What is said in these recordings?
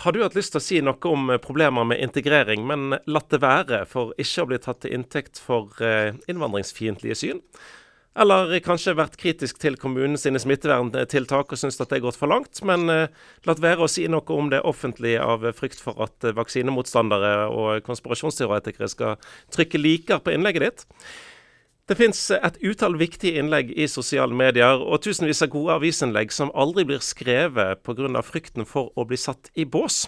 har du hatt lyst til å si noe om problemer med integrering, men latt det være for ikke å bli tatt til inntekt for innvandringsfiendtlige syn? Eller kanskje vært kritisk til kommunens smitteverntiltak og syns at det er gått for langt, men eh, latt være å si noe om det offentlige av frykt for at eh, vaksinemotstandere og konspirasjonsteoretikere skal trykke liker på innlegget ditt. Det fins et utall viktige innlegg i sosiale medier, og tusenvis av gode avisinnlegg som aldri blir skrevet pga. frykten for å bli satt i bås.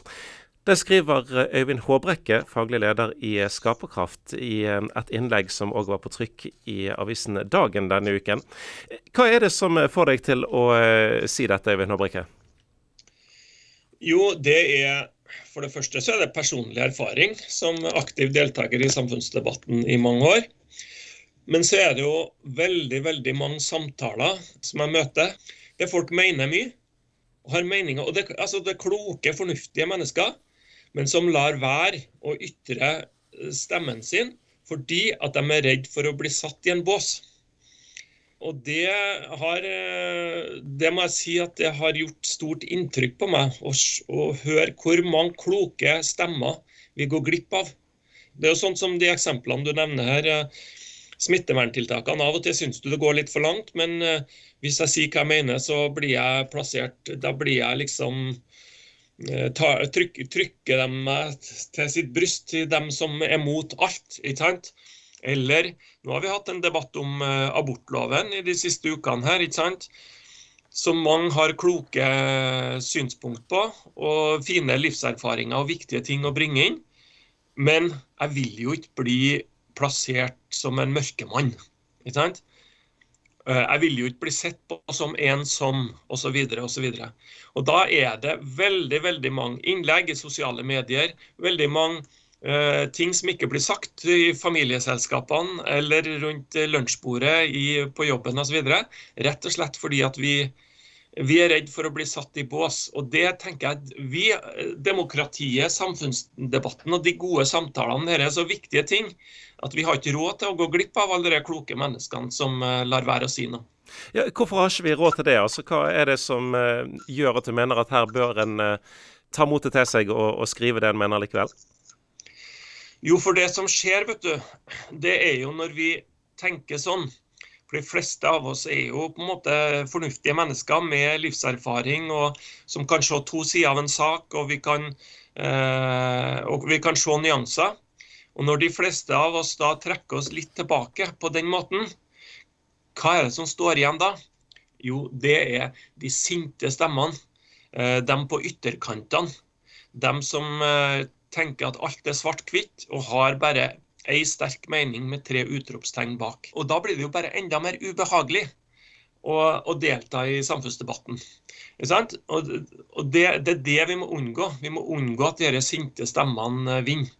Det skriver eh, Øyvind Håbrekke, faglig leder i eh, Skaperkraft, i eh, et innlegg som òg var på trykk i avisen Dagen denne uken. Hva er det som får deg til å si dette, Øyvind Håbrekke? Jo, det er For det første så er det personlig erfaring som aktiv deltaker i samfunnsdebatten i mange år. Men så er det jo veldig, veldig mange samtaler som jeg møter, der folk mener mye. og har meninger. Og det, altså det er kloke, fornuftige mennesker men som lar være å ytre eh, stemmen sin fordi at de er redd for å bli satt i en bås. Og det har eh, Det må jeg si at det har gjort stort inntrykk på meg å, å høre hvor mange kloke stemmer vi går glipp av. Det er jo sånn som de eksemplene du nevner her. Eh, smitteverntiltakene. Av og til syns du det går litt for langt, men hvis jeg sier hva jeg mener, så blir jeg plassert Da blir jeg liksom Eh, ta, trykke, trykke, dem til sitt bryst, til dem som er mot alt. ikke sant? Eller nå har vi hatt en debatt om uh, abortloven i de siste ukene her, ikke sant? Som mange har kloke synspunkt på, og fine livserfaringer og viktige ting å bringe inn. Men jeg vil jo ikke bli plassert som en mørkemann. ikke sant? Eh, jeg vil jo ikke bli sett på som en som osv. Og da er det veldig veldig mange innlegg i sosiale medier, veldig mange uh, ting som ikke blir sagt i familieselskapene eller rundt lunsjbordet i, på jobben osv. Rett og slett fordi at vi, vi er redd for å bli satt i bås. Og det tenker jeg vi, Demokratiet, samfunnsdebatten og de gode samtalene, her er så viktige ting at vi har ikke råd til å gå glipp av alle de kloke menneskene som uh, lar være å si noe. Ja, hvorfor har ikke vi råd til det? Altså, hva er det som uh, gjør at du mener at her bør en uh, ta motet til seg og, og, skrive det en mener likevel? Jo, for det som skjer, vet du, det er jo når vi tenker sånn. For de fleste av oss er jo på en måte fornuftige mennesker med livserfaring og som kan se to sider av en sak, og vi kan, og vi kan se nyanser. Og når de fleste av oss da trekker oss litt tilbake på den måten, hva er det som står igjen da? Jo, det er de sinte stemmene. Eh, de på ytterkantene. De som eh, tenker at alt er svart-hvitt, og har bare ei sterk mening med tre utropstegn bak. Og da blir det jo bare enda mer ubehagelig å, å delta i samfunnsdebatten. Og, og det, det, er det vi må unngå. Vi må unngå at disse sinte stemmene vinner.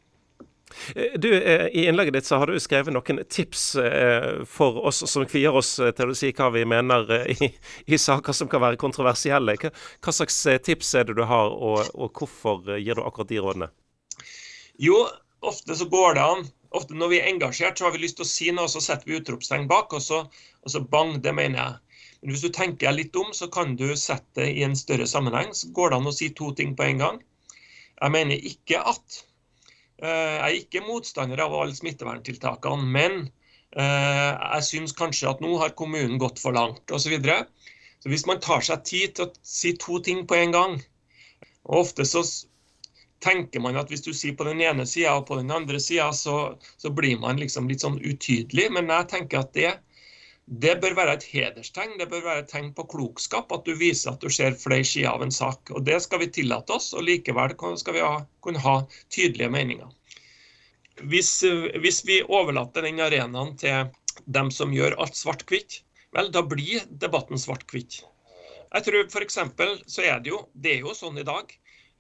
Eh, du, eh, I innlegget ditt så har du skrevet noen tips eh, for oss som kvier oss til å si hva vi mener i, i saker som kan være kontroversielle. Hva, hva, slags tips er det du har, og, og hvorfor gir du akkurat de rådene? Jo, ofte så går det an. Ofte når vi er engasjert, så har vi lyst til å si noe, så setter vi utropstegn bak, og så, og så bang, det mener jeg. Men hvis du tenker litt om, så kan du sette det i en større sammenheng. Så går det an å si to ting på en gang. Jeg mener ikke at Eh, jeg er ikke motstander av alle smitteverntiltakene, men eh, jeg syns kanskje at nå har kommunen gått for langt osv. Så, så hvis man tar seg tid til å si to ting på en gang og Ofte så tenker man at hvis du sier på den ene sida og på den andre sida, så, så, blir man liksom litt sånn utydelig. Men jeg tenker at det, det bør være et hederstegn, det bør være et tegn på klokskap at du viser at du ser flere sider av en sak. Og Det skal vi tillate oss, og likevel skal vi ha, kunne ha tydelige meninger. Hvis, hvis vi overlater den arenaen til dem som gjør alt svart-hvitt, vel, da blir debatten svart-hvitt. Jeg tror f.eks. så er det jo det er jo sånn i dag,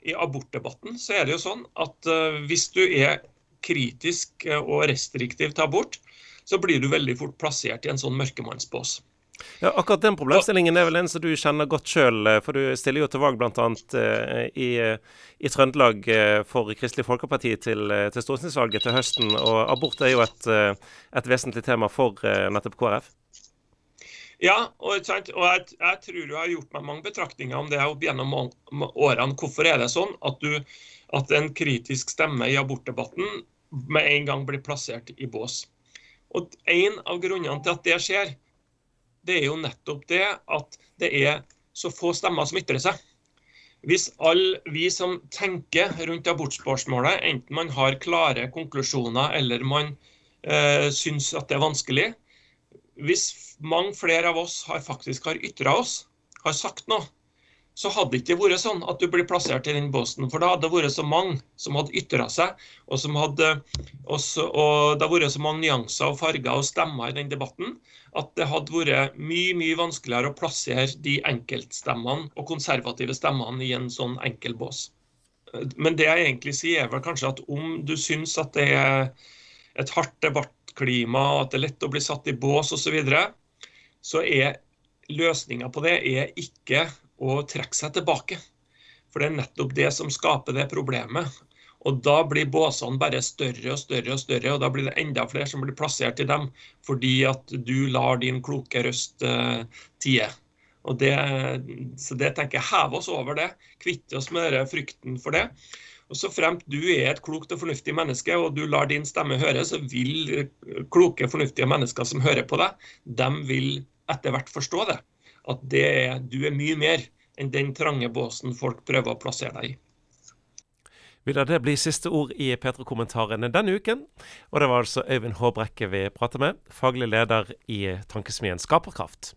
i abortdebatten, så er det jo sånn at uh, hvis du er kritisk og restriktiv til abort, så blir du veldig fort plassert i en sånn mørkemannsbås. Ja, Akkurat den problemstillingen er vel en som du kjenner godt sjøl, eh, for du stiller jo til valg bl.a. I, i Trøndelag for Kristelig Folkeparti til, til stortingsvalget til høsten. Og abort er jo et, et vesentlig tema for nettopp KrF. Ja, og, og jeg, jeg, tror jeg har gjort meg mange betraktninger om det opp gjennom årene. Hvorfor er det sånn at, du, at en kritisk stemme i abortdebatten med en gang blir plassert i bås? Og En av grunnene til at det skjer, det er jo nettopp det at det er så få stemmer som ytrer seg. Hvis alle vi som tenker rundt abortspørsmålet, enten man har klare konklusjoner eller man eh, syns at det er vanskelig, hvis mange flere av oss har faktisk har ytra oss, har sagt noe, så hadde det ikke vært sånn at du blir plassert i den båsen. For da hadde det vært så mange som hadde ytra seg, og, som hadde, også, og det hadde vært så mange nyanser og farger og stemmer i den debatten, at det hadde vært mye mye vanskeligere å plassere de enkeltstemmene og konservative stemmene i en sånn enkel bås. Men det jeg egentlig sier, er vel kanskje at om du syns at det er et hardt debattklima, at det er lett å bli satt i bås osv., så, videre, så er løsninga på det er ikke å trekke seg tilbake. For det er nettopp det som skaper det problemet. Og da blir båsene bare større og større, og større, og da blir det enda flere som blir plassert i dem fordi at du lar din kloke røst uh, tie. Og det, så det tenker jeg, heve oss over det. Kvitte oss med frykten for det. Og Så fremt du er et klokt og fornuftig menneske, og du lar din stemme høre, så vil kloke, fornuftige mennesker som hører på deg, de vil etter hvert forstå det. At det, du er mye mer enn den trange båsen folk prøver å plassere deg i. Vil det bli siste ord i P3-kommentarene denne uken. Og det var altså Øyvind Håbrekke vi pratet med, faglig leder i Tankesmien Skaperkraft.